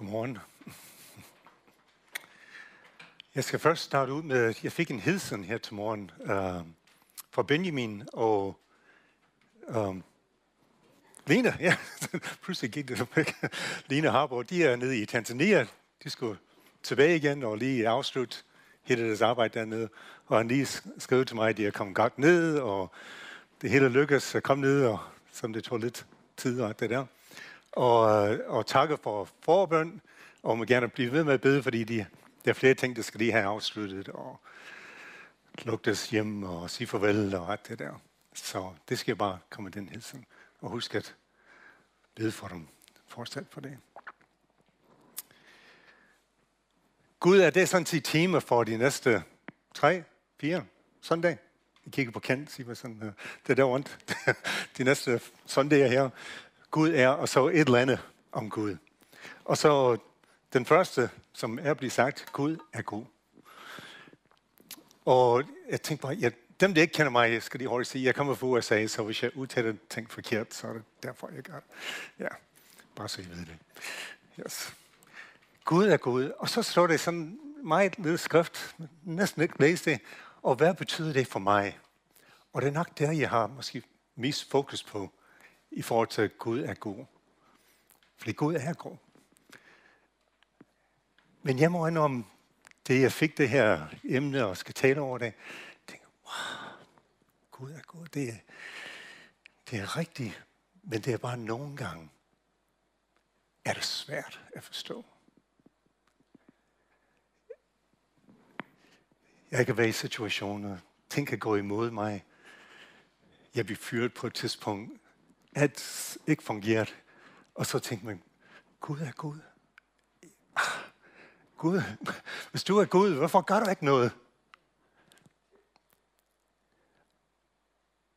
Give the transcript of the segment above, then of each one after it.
Godmorgen. Jeg skal først starte ud med, at jeg fik en hilsen her til morgen øh, fra Benjamin og øh, Lena. Ja, pludselig gik det væk. Lena Harborg, de er nede i Tanzania. De skulle tilbage igen og lige afslutte hele deres arbejde dernede. Og han lige skrev til mig, at de er kommet godt ned, og det hele lykkedes at komme ned, og som det tog lidt tid og det der og, øh, og takke for forbøn, og må gerne blive ved med at bede, fordi de, der er flere ting, der skal lige have afsluttet, og lugtes hjem og sige farvel og alt det der. Så det skal bare komme den hilsen. Og husk at bede for dem. Fortsæt for det. Gud, er det sådan set tema for de næste tre, fire søndag? Jeg kigger på Kent, siger sådan, det er der rundt. de næste søndage her. Gud er, og så et eller andet om Gud. Og så den første, som er blevet sagt, Gud er god. Og jeg tænkte bare, jeg, dem der ikke kender mig, jeg skal lige hurtigt sige, jeg kommer fra USA, så hvis jeg udtaler ting forkert, så er det derfor, jeg gør det. Ja, bare så I ved det. Yes. Gud er god. Og så står det sådan meget lille skrift, næsten ikke læst det. Og hvad betyder det for mig? Og det er nok der, jeg har måske mest fokus på i forhold til, at Gud er god. Fordi Gud er god. Men jeg må om det jeg fik det her emne og skal tale over det, tænker, wow, Gud er god. Det er, det er rigtigt, men det er bare nogle gange, er det svært at forstå. Jeg kan være i situationer, ting kan gå imod mig. Jeg bliver fyret på et tidspunkt at ikke fungerede. Og så tænkte man, Gud er Gud. Ah, Gud, hvis du er Gud, hvorfor gør du ikke noget?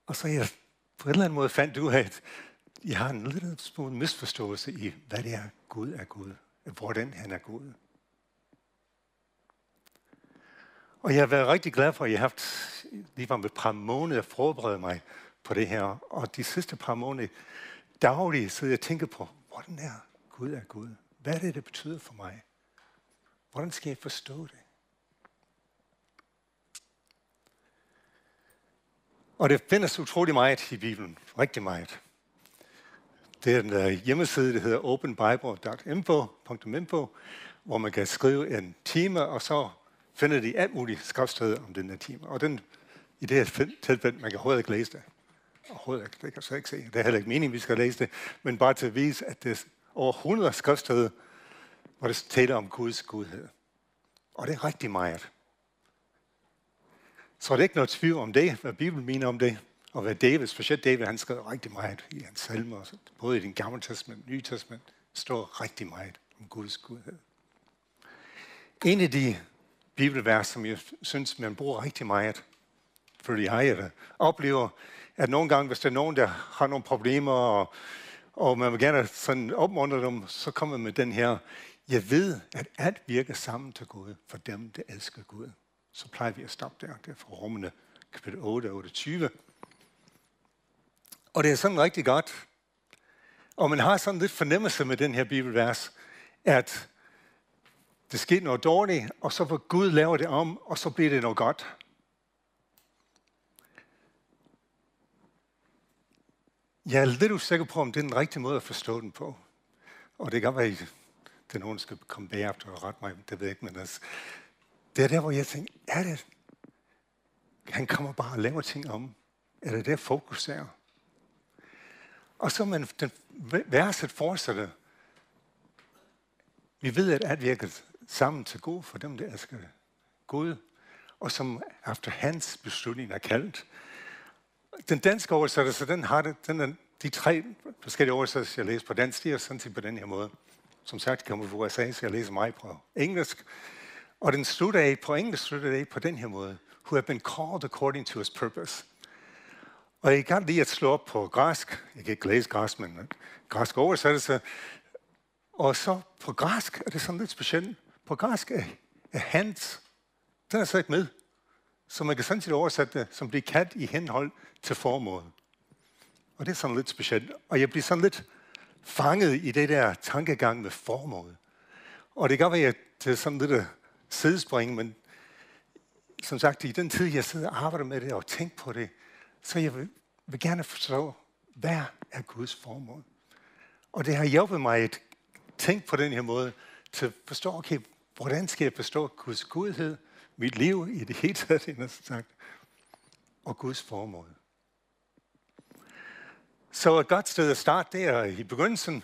Og så jeg på en eller anden måde fandt du, at jeg har en lille smule misforståelse i, hvad det er, Gud er Gud. Hvordan han er Gud. Og jeg har været rigtig glad for, at jeg har haft lige om et par måneder forberedt mig på det her. Og de sidste par måneder dagligt sidder jeg og tænker på, hvordan er Gud er Gud? Hvad er det, det betyder for mig? Hvordan skal jeg forstå det? Og det findes utrolig meget i Bibelen. Rigtig meget. Det er en hjemmeside, der hedder openbible.info, hvor man kan skrive en time, og så finder de alt muligt skriftsteder om den her time. Og den, i det her tilfælde, man kan overhovedet ikke læse det. Overhovedet ikke. Det kan jeg ikke se. Det er heller ikke meningen, vi skal læse det. Men bare til at vise, at det er over 100 skriftsteder, hvor det taler om Guds godhed. Og det er rigtig meget. Så er det ikke noget tvivl om det, hvad Bibelen mener om det. Og hvad David, specielt David, han skrev rigtig meget i hans salmer. Både i den gamle testament og nye testament står rigtig meget om Guds godhed. En af de bibelvers, som jeg synes, man bruger rigtig meget, fordi jeg øh, oplever, at nogle gange, hvis der er nogen, der har nogle problemer, og, og man vil gerne sådan opmuntre dem, så kommer man med den her, jeg ved, at alt virker sammen til Gud for dem, der elsker Gud. Så plejer vi at stoppe der. Det er fra rummene kapitel 8 og 28. Og det er sådan rigtig godt. Og man har sådan lidt fornemmelse med den her bibelvers, at det sker noget dårligt, og så får Gud laver det om, og så bliver det noget godt. Jeg er lidt usikker på, om det er den rigtige måde at forstå den på. Og det kan være, at det er nogen, der skal komme bagefter og rette mig, det ved jeg ikke, men altså, det er der, hvor jeg tænker, er det, han kommer bare og laver ting om. Er det der fokus er? Og så man, den verset fortsætter. Vi ved, at alt virker sammen til god for dem, der elsker Gud, og som efter hans beslutning er kaldt. Den danske oversættelse, den har det, den er, de tre forskellige oversættelser, jeg læser på dansk, de er sådan set på den her måde. Som sagt, kommer fra USA, så jeg læser mig på engelsk. Og den slutter af, på engelsk slutter af på den her måde. Who have been called according to his purpose. Og jeg kan lige at slå op på græsk. Jeg kan ikke læse græsk, men øh, græsk oversættelse. Og så på græsk er det sådan lidt specielt. På græsk er, er hans. Den er så ikke med. Så man kan sådan set oversætte det, som bliver kaldt i henhold til formål. Og det er sådan lidt specielt. Og jeg bliver sådan lidt fanget i det der tankegang med formål. Og det kan være, at det er sådan lidt sidespring, men som sagt, i den tid, jeg sidder og arbejder med det og tænker på det, så jeg vil, vil gerne forstå, hvad er Guds formål? Og det har hjulpet mig at tænke på den her måde, til at forstå, okay, hvordan skal jeg forstå Guds godhed, mit liv i det hele taget, sagt, og Guds formål. Så et godt sted at starte der i begyndelsen.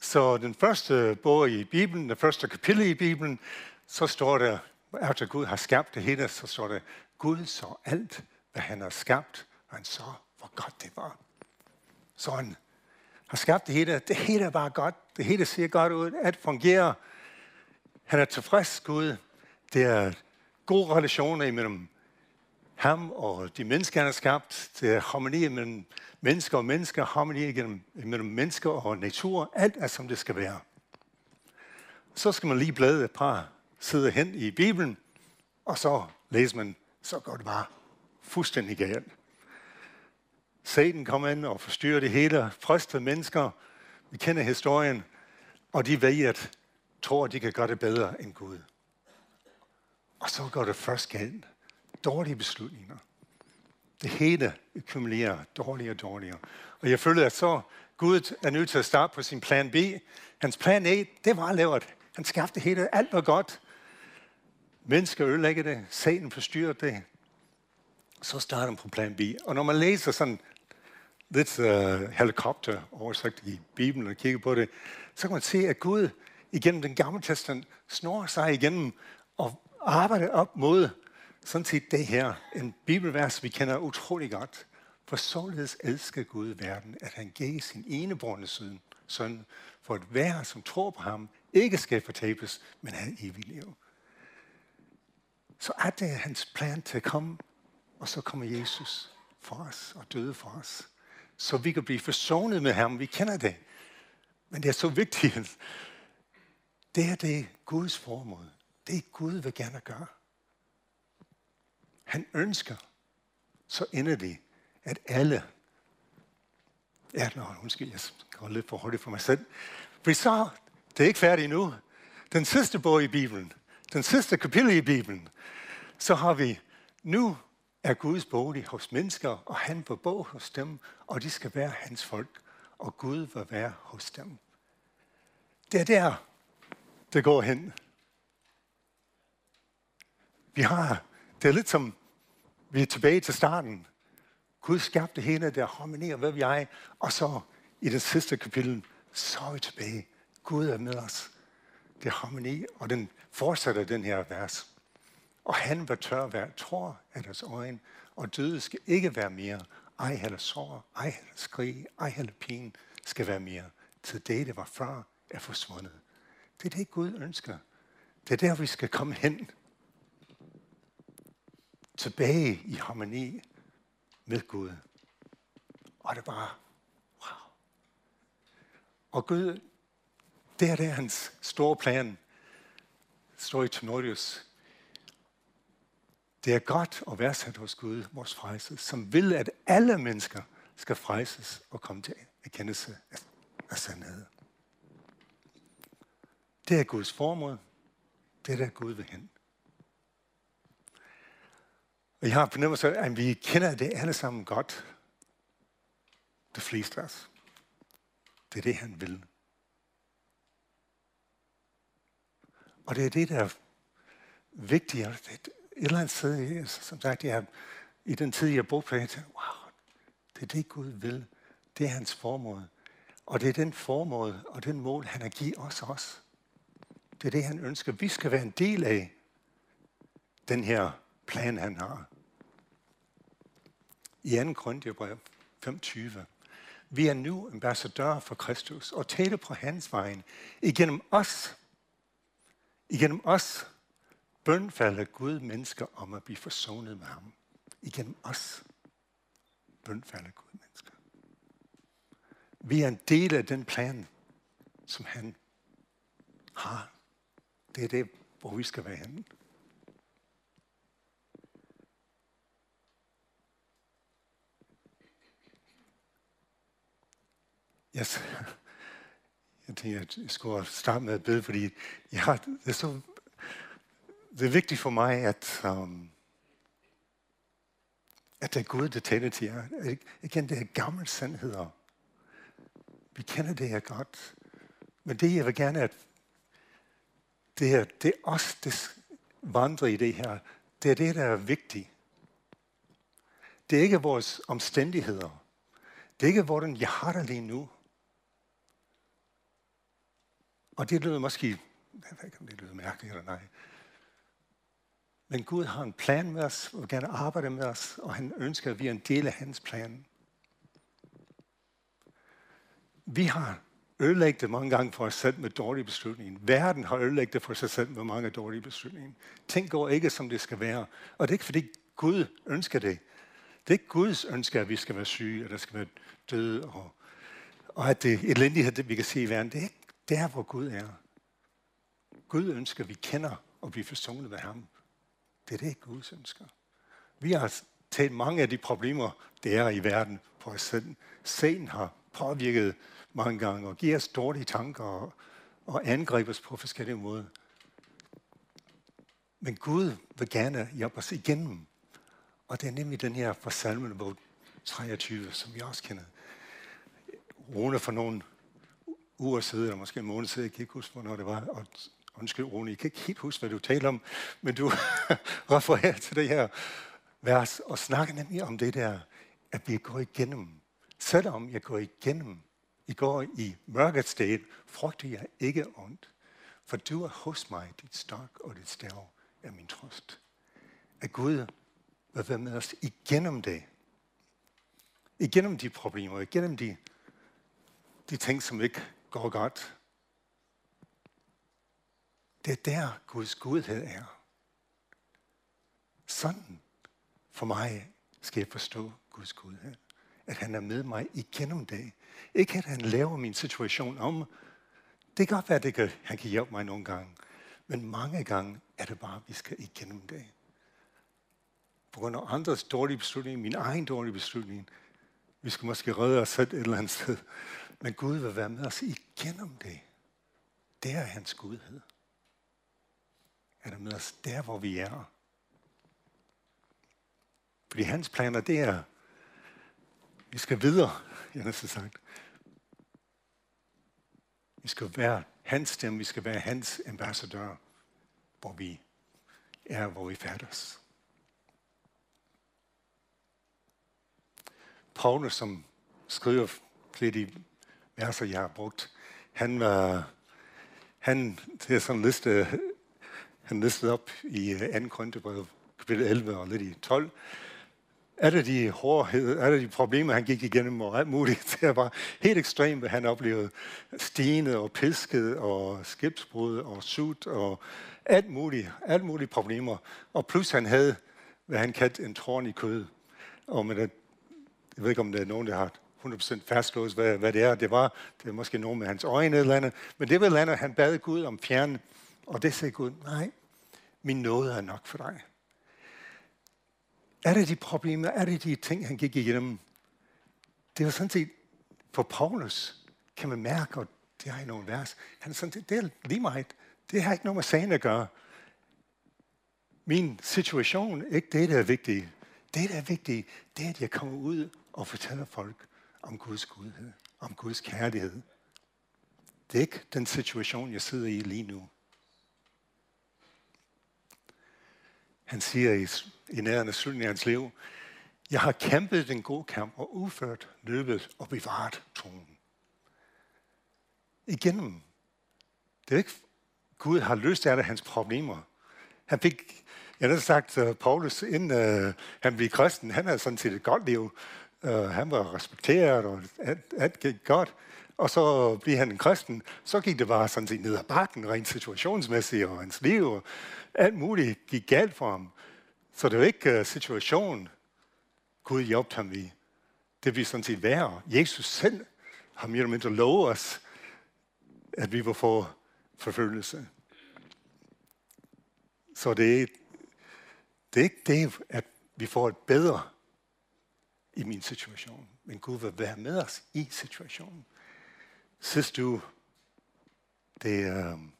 Så den første bog i Bibelen, den første kapitel i Bibelen, så står der, efter Gud har skabt det hele, så står der, Gud så alt, hvad han har skabt, og han så, hvor godt det var. Så han har skabt det hele. Det hele er bare godt. Det hele ser godt ud. Alt fungerer. Han er tilfreds, Gud. Det er gode relationer imellem ham og de mennesker, han har skabt. Det er harmoni mellem mennesker og mennesker, harmoni mellem mennesker og natur. Alt er, som det skal være. Så skal man lige blade et par sider hen i Bibelen, og så læser man, så går det bare fuldstændig galt. Satan kommer ind og forstyrrer det hele, frister mennesker. Vi kender historien, og de ved at tror, at de kan gøre det bedre end Gud. Og så går det først galt. Dårlige beslutninger. Det hele akkumulerer dårligere og dårligere. Og jeg føler, at så Gud er nødt til at starte på sin plan B. Hans plan A, det var lavet. Han skabte hele. Alt var godt. Mennesker ødelægger det. Satan forstyrrer det. Så starter han på plan B. Og når man læser sådan lidt uh, helikopter oversagt i Bibelen og kigger på det, så kan man se, at Gud igennem den gamle testament snor sig igennem og arbejder op mod sådan set det her, en bibelvers, vi kender utrolig godt. For således elsker Gud verden, at han gav sin eneborne søn, søn, for at hver, som tror på ham, ikke skal fortabes, men have evig liv. Så er det hans plan til at komme, og så kommer Jesus for os og døde for os så vi kan blive forsonet med ham. Vi kender det. Men det er så vigtigt. Det er det Guds formål. Det er Gud vil gerne gøre. Han ønsker så inderligt, at alle Ja, nå, undskyld, jeg går lidt for hurtigt for mig selv. For så, det er ikke færdigt endnu. Den sidste bog i Bibelen, den sidste kapitel i Bibelen, så har vi nu er Guds bolig hos mennesker, og han vil bo hos dem, og de skal være hans folk, og Gud vil være hos dem. Det er der, det går hen. Vi har, det er lidt som, vi er tilbage til starten. Gud skabte hende, der harmonerer, hvad vi er, og så i det sidste kapitel, så er vi tilbage. Gud er med os. Det er harmoni, og den fortsætter den her vers. Og han var tør være tror af deres øjne, og døde skal ikke være mere. Ej heller sår, ej heller skrig, ej heller pin skal være mere. Til det, det var før, er forsvundet. Det er det, Gud ønsker. Det er der, vi skal komme hen. Tilbage i harmoni med Gud. Og det var, wow. Og Gud, det er det hans store plan. står i Timotheus det er godt at værdsætte hos Gud, vores frelse, som vil, at alle mennesker skal frelses og komme til erkendelse af sandhed. Det er Guds formål. Det er der Gud vil hen. Og jeg har fornemmelse af, at vi kender det alle sammen godt. Det fleste af os. Det er det, han vil. Og det er det, der er vigtigt et eller andet sted, som sagt, jeg, i den tid, jeg boede på, jeg tænkte, wow, det er det, Gud vil. Det er hans formål. Og det er den formål og den mål, han har givet os også. Det er det, han ønsker. Vi skal være en del af den her plan, han har. I 2. Korintierbrev 5.20. Vi er nu ambassadører for Kristus og taler på hans vejen. Igennem os, igennem os bønfalder Gud mennesker om at blive forsonet med ham. Igennem os. bønfalder Gud mennesker. Vi er en del af den plan, som han har. Det er det, hvor vi skal være henne. Jeg, Jeg tænkte, at jeg skulle starte med at bede, fordi jeg, det, er så, det er vigtigt for mig, at, um, at det er Gud, der taler til jer. Igen, det er gamle sandheder. Vi kender det her godt. Men det, jeg vil gerne, at det, er, det er os, der vandrer i det her. Det er det, der er vigtigt. Det er ikke vores omstændigheder. Det er ikke, hvordan jeg har det lige nu. Og det lyder måske, jeg ved ikke, om det lyder mærkeligt eller nej. Men Gud har en plan med os, og vil gerne arbejde med os, og han ønsker, at vi er en del af hans plan. Vi har ødelægget det mange gange for os selv med dårlige beslutninger. Verden har ødelægget det for sig selv med mange dårlige beslutninger. Ting går ikke, som det skal være. Og det er ikke, fordi Gud ønsker det. Det er ikke Guds ønske, at vi skal være syge, at der skal være døde, og, og at det elendighed, det vi kan se i verden. Det er ikke der, hvor Gud er. Gud ønsker, at vi kender og bliver forsonet med ham. Det er det, Gud ønsker. Vi har taget mange af de problemer, der er i verden på os selv. Sen har påvirket mange gange og giver os dårlige tanker og, og angriber os på forskellige måder. Men Gud vil gerne hjælpe os igennem. Og det er nemlig den her fra salmen bog 23, som vi også kender. Rune for nogle uger siden, eller måske en måned siden, jeg kan ikke huske, hvornår det var, og undskyld Rune, jeg kan ikke helt huske, hvad du taler om, men du refererer til det her vers, og snakker nemlig om det der, at vi går igennem. Selvom jeg går igennem, i går i mørket sted, frygter jeg ikke ondt, for du er hos mig, dit stok og dit stav er min trøst. At Gud vil være med os igennem det. Igennem de problemer, igennem de, de ting, som ikke går godt. Det er der Guds godhed er. Sådan for mig skal jeg forstå Guds godhed. At han er med mig igennem det. Ikke at han laver min situation om. Det kan godt være, at det kan, han kan hjælpe mig nogle gange. Men mange gange er det bare, at vi skal igennem det. På grund af andres dårlige beslutning, min egen dårlige beslutning. Vi skal måske redde os selv et eller andet sted. Men Gud vil være med os igennem det. Det er hans godhed. Er der med os der, hvor vi er. Fordi hans planer, det er, vi skal videre, jeg har sagt. Vi skal være hans stemme, vi skal være hans ambassadør, hvor vi er, hvor vi færdes. Paulus, som skriver lidt i verser, jeg har brugt, han var, han, det er sådan en liste, han listede op i øh, 2. Korintherbrev, kapitel 11 og lidt i 12, alle de hårdhed, alle de problemer, han gik igennem og alt muligt, det var helt ekstremt, hvad han oplevede. Stenet og pisket og skibsbrud og sut og alt muligt, alt mulige problemer. Og plus han havde, hvad han kaldte en tårn i kød. Og med det, jeg ved ikke, om der er nogen, der har 100% fastlåst, hvad, hvad det er. Det var, det var måske nogen med hans øjne eller andet. Men det var andet, han bad Gud om fjern. Og det sagde Gud, nej, min nåde er nok for dig. Er det de problemer, er det de ting, han gik igennem? Det var sådan set, for Paulus kan man mærke, og det har jeg nogle vers, han er sådan set, det er lige meget. Det har ikke noget med sagen at gøre. Min situation, ikke det, der er vigtigt. Det, der er vigtigt, det er, at jeg kommer ud og fortæller folk om Guds godhed, om Guds kærlighed. Det er ikke den situation, jeg sidder i lige nu. Han siger i, i nærende slutningen af hans liv, jeg har kæmpet den gode kamp og udført løbet og bevaret troen. Igennem. Det er ikke, Gud har løst alle hans problemer. Han fik, jeg har sagt, uh, Paulus, inden uh, han blev kristen, han havde sådan set et godt liv. Uh, han var respekteret, og alt, alt gik godt. Og så blev han en kristen. Så gik det bare sådan set ned ad bakken, rent situationsmæssigt, og hans liv. Og alt muligt gik galt for ham. Så det var ikke øh, uh, situationen, Gud hjalp ham i. Det vi sådan set værre. Jesus selv har mere eller mindre lovet os, at vi vil få forfølgelse. Så det er, det er ikke det, at vi får et bedre i min situation. Men Gud vil være med os i situationen. Sidste uge det er øhm,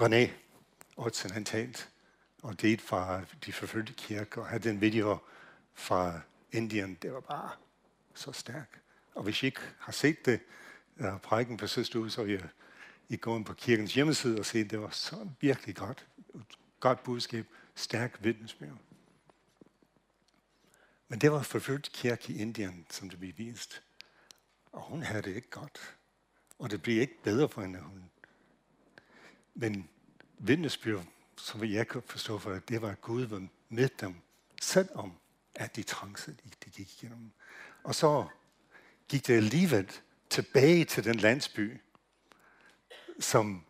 René Otsen, han talte, og det fra de forfølgte kirker, og havde den video fra Indien, det var bare så stærk. Og hvis I ikke har set det, uh, prædiken på sidste uge, så vil jeg øh, I gå ind på kirkens hjemmeside og se, det var så virkelig godt. Godt budskab, stærk vidnesbyrd. Men det var forfulgt kirke i Indien, som det blev vist. Og hun havde det ikke godt. Og det blev ikke bedre for hende. Hun. Men vidnesbyrd, som jeg kunne forstå for, at det var, at Gud var med dem, selvom at de trance, de gik igennem. Og så gik det alligevel tilbage til den landsby, som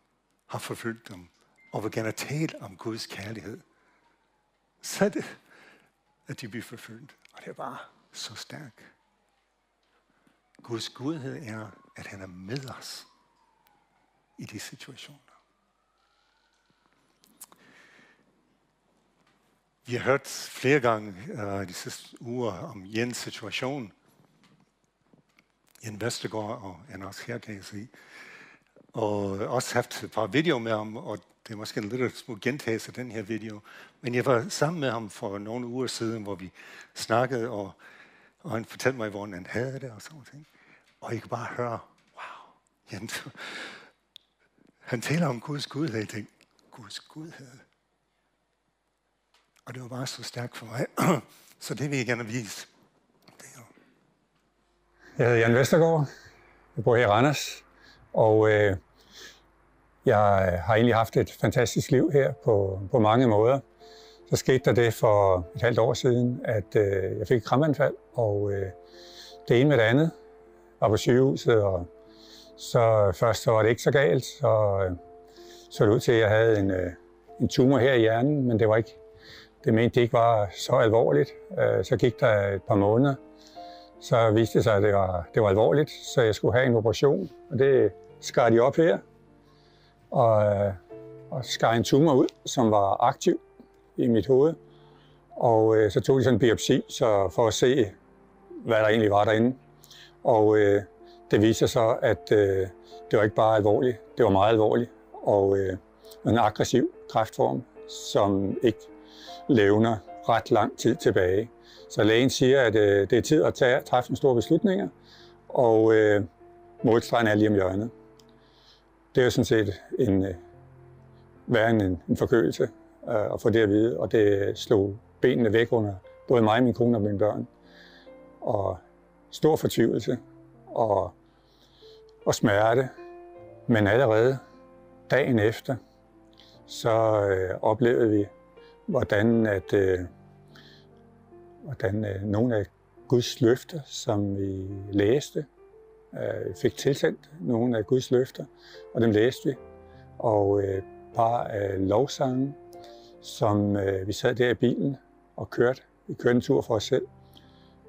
har forfulgt dem, og vil gerne tale om Guds kærlighed. Så det, at de bliver forfulgt. Og det var så stærk. Guds godhed er, at han er med os i de situationer. Vi har hørt flere gange uh, de sidste uger om Jens situation. Jens Vestergaard og Anders Herkæs i. Og også haft et par videoer med ham, og det er måske en lille små gentagelse af den her video. Men jeg var sammen med ham for nogle uger siden, hvor vi snakkede, og, og han fortalte mig, hvordan han havde det og sådan noget. Og jeg kan bare høre, wow, Jens, han taler om Guds godhed. Jeg tænkte, Guds gudhed. Og det var bare så stærkt for mig. så det vil jeg gerne vise. Jeg hedder Jan Vestergaard. Jeg bor her i Randers. Og øh, jeg øh, har egentlig haft et fantastisk liv her på, på mange måder. Så skete der det for et halvt år siden, at øh, jeg fik et kramanfald, og øh, det ene med det andet var på sygehuset, og så først så var det ikke så galt, så øh, så det ud til, at jeg havde en, øh, en tumor her i hjernen, men det var ikke, det mente det ikke var så alvorligt. Øh, så gik der et par måneder, så viste det sig, at det var, det var alvorligt, så jeg skulle have en operation, og det skar de op her, og, øh, og skar en tumor ud, som var aktiv i mit hoved. Og øh, så tog de sådan en biopsi så for at se, hvad der egentlig var derinde. Og øh, det viste sig så, at øh, det var ikke bare alvorligt, det var meget alvorligt. Og øh, en aggressiv kræftform, som ikke levner ret lang tid tilbage. Så lægen siger, at øh, det er tid at tage, træffe nogle store beslutninger, og øh, målstregen er lige om hjørnet. Det er jo sådan set en, øh, værre end en, en forkølelse øh, at få det at vide, og det slog benene væk under både mig, min kone og mine børn. Og stor fortvivlelse og, og smerte, men allerede dagen efter, så øh, oplevede vi, hvordan at øh, hvordan øh, nogle af Guds løfter, som vi læste, øh, fik tilsendt nogle af Guds løfter, og dem læste vi. Og øh, par af lovsange, som øh, vi sad der i bilen og kørte. Vi kørte en tur for os selv,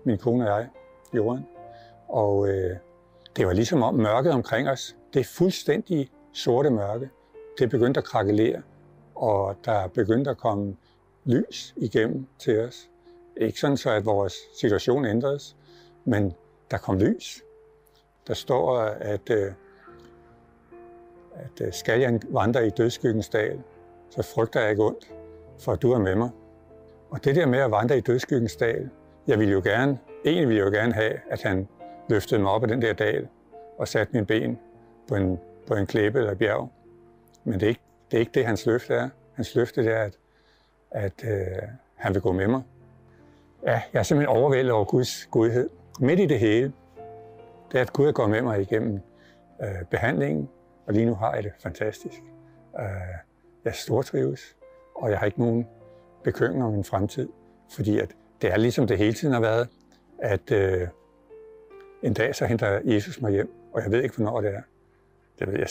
min kone og jeg, jorden. Og øh, det var ligesom om mørket omkring os, det fuldstændig sorte mørke. Det begyndte at krakelere, og der begyndte at komme lys igennem til os. Ikke sådan så, at vores situation ændredes, men der kom lys. Der står, at, øh, at øh, skal jeg vandre i dødskyggens dal, så frygter jeg ikke ondt, for du er med mig. Og det der med at vandre i dødskyggens dal, jeg ville jo gerne, egentlig ville jeg jo gerne have, at han løftede mig op af den der dal og satte mine ben på en, på en klippe eller bjerg. Men det er, ikke, det er ikke det, hans løfte er. Hans løfte er, at, at øh, han vil gå med mig. Ja, jeg er simpelthen overvældet over Guds godhed. Midt i det hele, det er, at Gud er gået med mig igennem øh, behandlingen, og lige nu har jeg det fantastisk. Øh, jeg stortrives, og jeg har ikke nogen bekymring om min fremtid, fordi at det er ligesom det hele tiden har været, at øh, en dag så henter Jesus mig hjem, og jeg ved ikke, hvornår det er. Det ved jeg.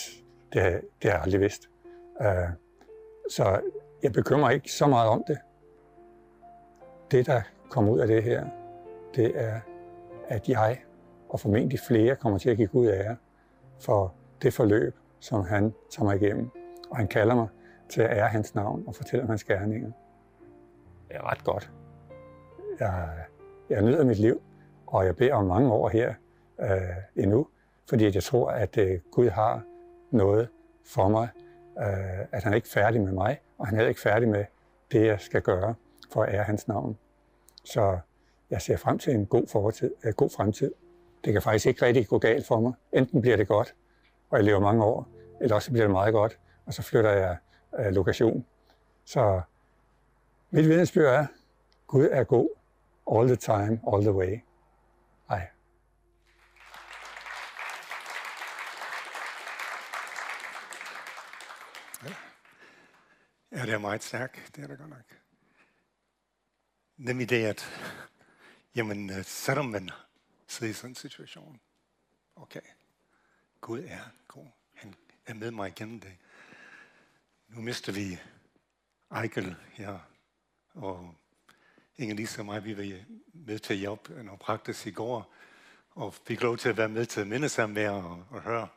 Det, har, det har jeg aldrig vidst. Øh, så jeg bekymrer ikke så meget om det. Det, der kommer ud af det her, det er, at jeg og formentlig flere kommer til at give Gud ære for det forløb, som han tager mig igennem. Og han kalder mig til at ære hans navn og fortælle om hans gerninger. Det er ret godt. Jeg, jeg nyder mit liv, og jeg beder om mange år her øh, endnu, fordi jeg tror, at øh, Gud har noget for mig, øh, at han er ikke færdig med mig, og han er ikke færdig med det, jeg skal gøre for at ære hans navn. Så jeg ser frem til en god, fortid, øh, god fremtid. Det kan faktisk ikke rigtig gå galt for mig. Enten bliver det godt, og jeg lever mange år, eller også bliver det meget godt, og så flytter jeg øh, lokation. Så mit vidensbyrd er, Gud er god all the time, all the way. Hej. Ja, det er meget stærkt. Det er det godt nok. Nemlig det, at jamen, øh, selvom man sidde i sådan en situation, okay, Gud er god. Han er med mig igennem det. Nu mister vi Eichel her, og ingen ligesom mig, vi var med til at hjælpe noget praktisk i går, og fik lov til at være med til mindesamvær og, og høre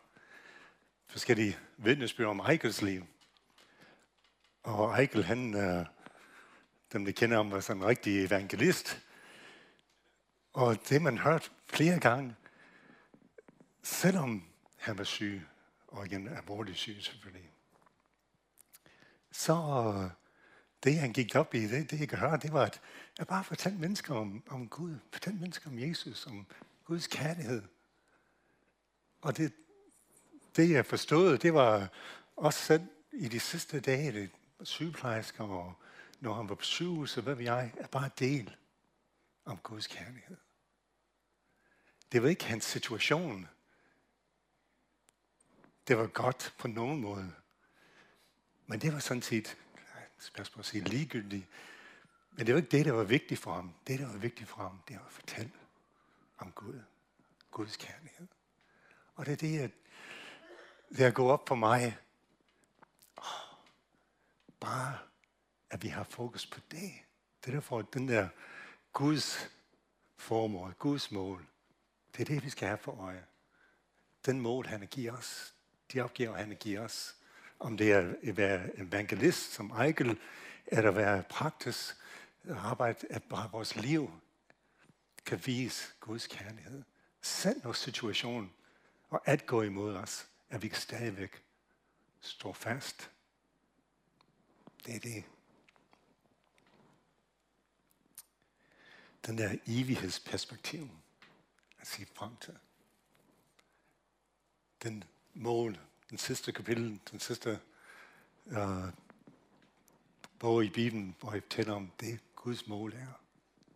forskellige vidnesbyrd om Eichels liv. Og Eichel, han, øh, dem der kender ham, var sådan en rigtig evangelist. Og det man hørt flere gange, selvom han var syg, og igen alvorligt syg selvfølgelig, så øh, det han gik op i, det, det jeg kan høre, det var at, at bare fortælle mennesker om, om Gud, fortælle mennesker om Jesus, om Guds kærlighed. Og det, det jeg forstod, det var også selv i de sidste dage, det sygeplejersker, og når han var på sygehus, hvad ved jeg, er bare del om Guds kærlighed. Det var ikke hans situation. Det var godt på nogen måde. Men det var sådan set, spørgsmål at sige ligegyldigt. Men det var ikke det, der var vigtigt for ham. Det, der var vigtigt for ham, det var at fortælle om Gud. Guds kærlighed. Og det er det, at det er gået op for mig, bare, at vi har fokus på det. Det er derfor, at den der Guds formål, Guds mål, det er det, vi skal have for øje. Den mål, han giver os, de opgaver, han giver os, om det er at være evangelist som Eichel, eller at være praktisk arbejde, at bare vores liv kan vise Guds kærlighed. Send når situationen og at gå imod os, at vi kan stadigvæk stå fast det er det. Den der evighedsperspektiv at se frem til. Den mål, den sidste kapitel, den sidste øh, uh, bog i Bibelen, hvor jeg taler om det, Guds mål er.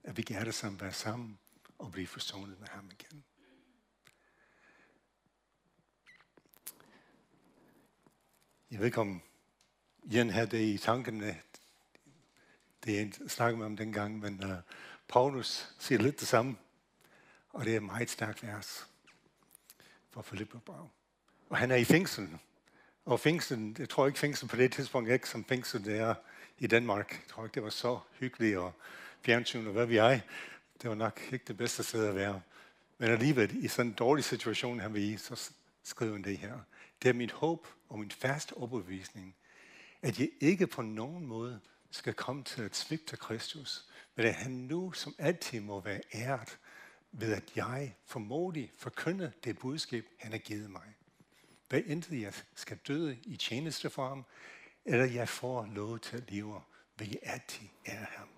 At vi gerne sammen være sammen og blive forsonet med ham igen. Jeg ved ikke, om Jan havde det i tankerne, det jeg snakkede med om dengang, men uh, Paulus siger lidt det samme, og det er et meget stærkt vers for Filipper Brav. Og han er i fængsel, og fængsel, jeg tror ikke fængsel på det tidspunkt ikke som fængsel det er i Danmark. Jeg tror ikke, det var så hyggeligt og fjernsyn og hvad vi er. Det var nok ikke det bedste sted at være. Men alligevel, i sådan en dårlig situation, han var i, så skriver han det her. Det er mit håb og min faste overbevisning, at jeg ikke på nogen måde skal komme til at svigte Kristus, men at han nu som altid må være æret ved, at jeg formodig forkynder det budskab, han har givet mig. Hvad enten jeg skal døde i tjeneste for ham, eller jeg får lov til at leve, vil jeg altid ære ham.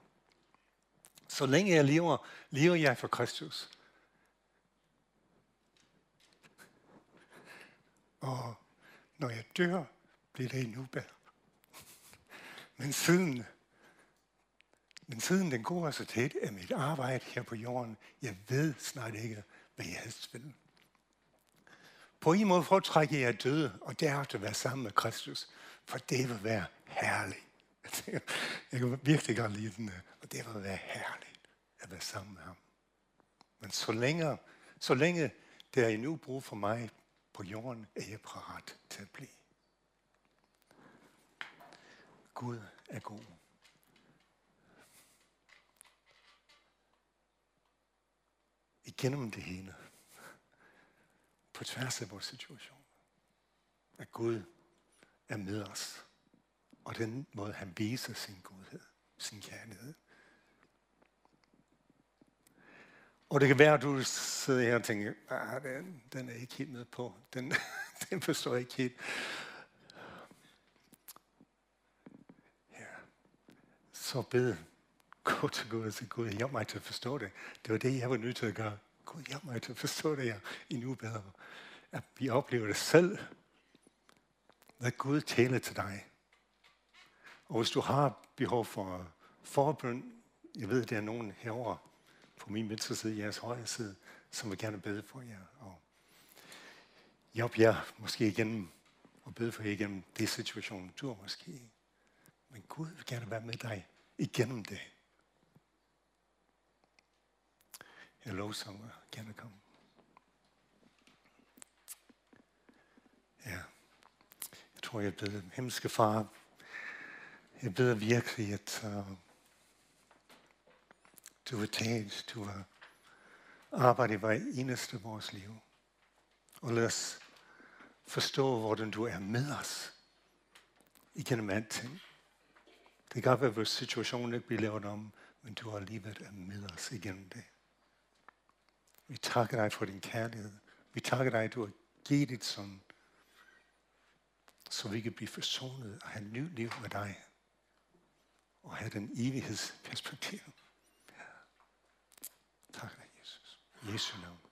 Så længe jeg lever, lever jeg for Kristus. Og når jeg dør, bliver det endnu bedre. Men siden, men siden den gode resultat altså af mit arbejde her på jorden, jeg ved snart ikke, hvad jeg helst vil. På en måde foretrækker jeg døde, og derefter være sammen med Kristus, for det vil være herligt. Jeg kan virkelig godt lide den, og det vil være herligt at være sammen med ham. Men så længe, så længe der er endnu brug for mig på jorden, er jeg parat til at blive. Gud er god. Igennem det hele. På tværs af vores situation. At Gud er med os. Og den måde, han viser sin godhed, sin kærlighed. Og det kan være, at du sidder her og tænker, ah, den, den er ikke helt med på. Den, Den forstår jeg ikke helt. Ja. Så bed. Gå til Gud og sige, Gud, hjælp mig til at forstå det. Det var det, jeg var nødt til at gøre. Gud, hjælp mig til at forstå det her endnu bedre. At vi oplever det selv. Lad Gud tale til dig. Og hvis du har behov for forbøn, jeg ved, der er nogen herover på min venstre side, jeres højre side, som vil gerne bede for jer. Og hjælp jer måske igennem og bede for jer igennem det situation, du er måske. Men Gud vil gerne være med dig igennem det. Jeg lovsanger gerne komme. Ja. Jeg tror, jeg beder himmelske far. Jeg beder virkelig, at uh, du vil tage, du vil arbejde i hver eneste af vores liv. Og lad os forstå, hvordan du er med os igennem alting. Det kan godt være, at vores situation ikke bliver lavet om, men du har alligevel er med os igennem det. Vi takker dig for din kærlighed. Vi takker dig, at du har givet dit søn, så vi kan blive forsonet og have et nyt liv med dig. Og have den evighedsperspektiv. Tak dig, Jesus. Jesu navn.